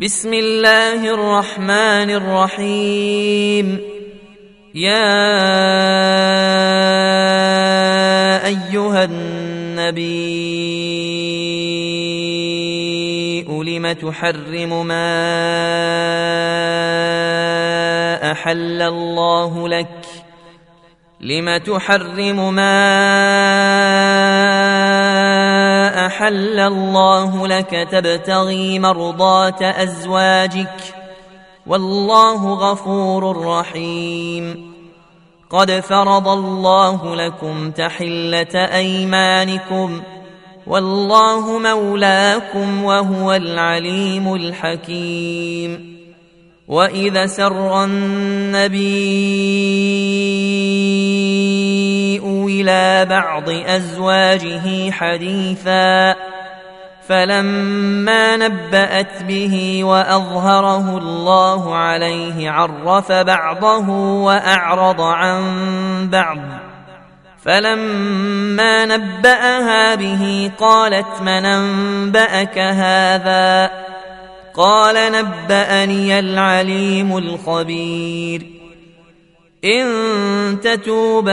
بسم الله الرحمن الرحيم. يا أيها النبي لم تحرم ما أحل الله لك؟ لم تحرم ما احل الله لك تبتغي مرضات أزواجك والله غفور رحيم. قد فرض الله لكم تحلة أيمانكم والله مولاكم وهو العليم الحكيم. وإذا سر النبي إلى بعض أزواجه حديثا فلما نبأت به وأظهره الله عليه عرف بعضه وأعرض عن بعض. فلما نبأها به قالت من أنبأك هذا؟ قال نبأني العليم الخبير. إن تتوبا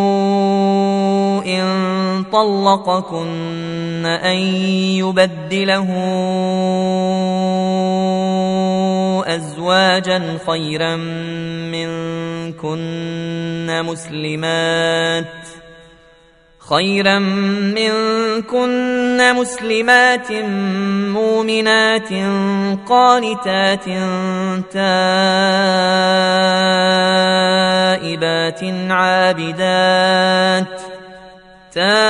ان طلقكن ان يبدله ازواجا خيرا منكن مسلمات خيرا منكن مسلمات مؤمنات قانتات تائبات عابدات تائبات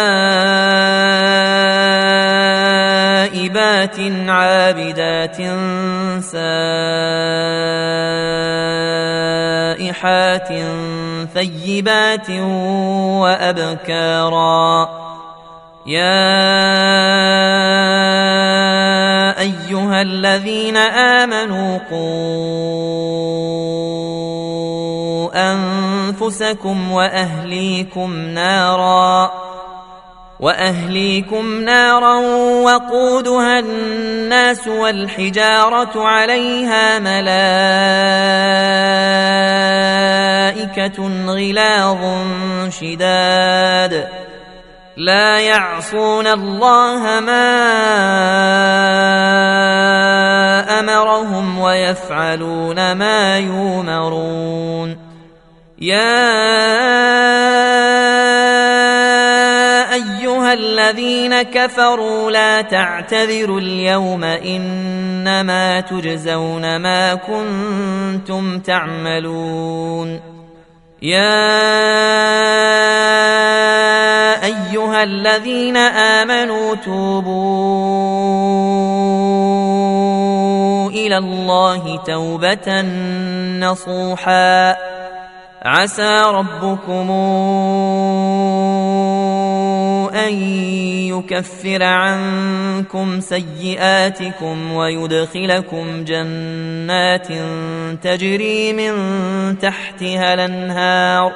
عابدات سائحات ثيبات وابكارا يا ايها الذين امنوا قوا انفسكم واهليكم نارا وأهليكم نارا وقودها الناس والحجارة عليها ملائكة غلاظ شداد لا يعصون الله ما أمرهم ويفعلون ما يؤمرون يا الذين كفروا لا تعتذروا اليوم إنما تجزون ما كنتم تعملون. يا أيها الذين آمنوا توبوا إلى الله توبة نصوحا. عسى ربكم ان يكفر عنكم سيئاتكم ويدخلكم جنات تجري من تحتها الانهار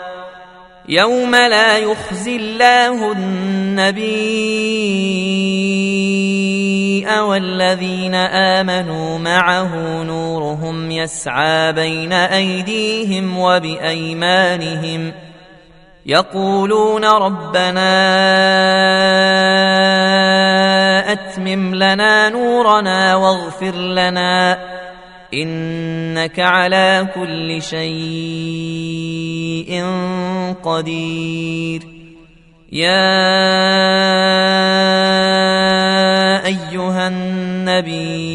يوم لا يخزي الله النبي والذين امنوا معه نورهم يسعى بين ايديهم وبايمانهم يقولون ربنا أتمم لنا نورنا واغفر لنا إنك على كل شيء قدير. يا أيها النبي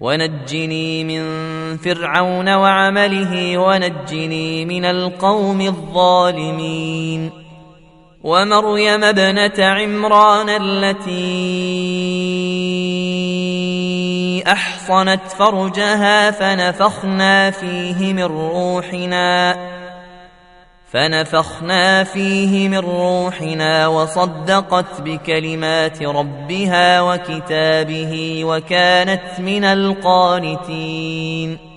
ونجني من فرعون وعمله ونجني من القوم الظالمين ومريم ابنة عمران التي أحصنت فرجها فنفخنا فيه من روحنا فنفخنا فيه من روحنا وصدقت بكلمات ربها وكتابه وكانت من القانتين.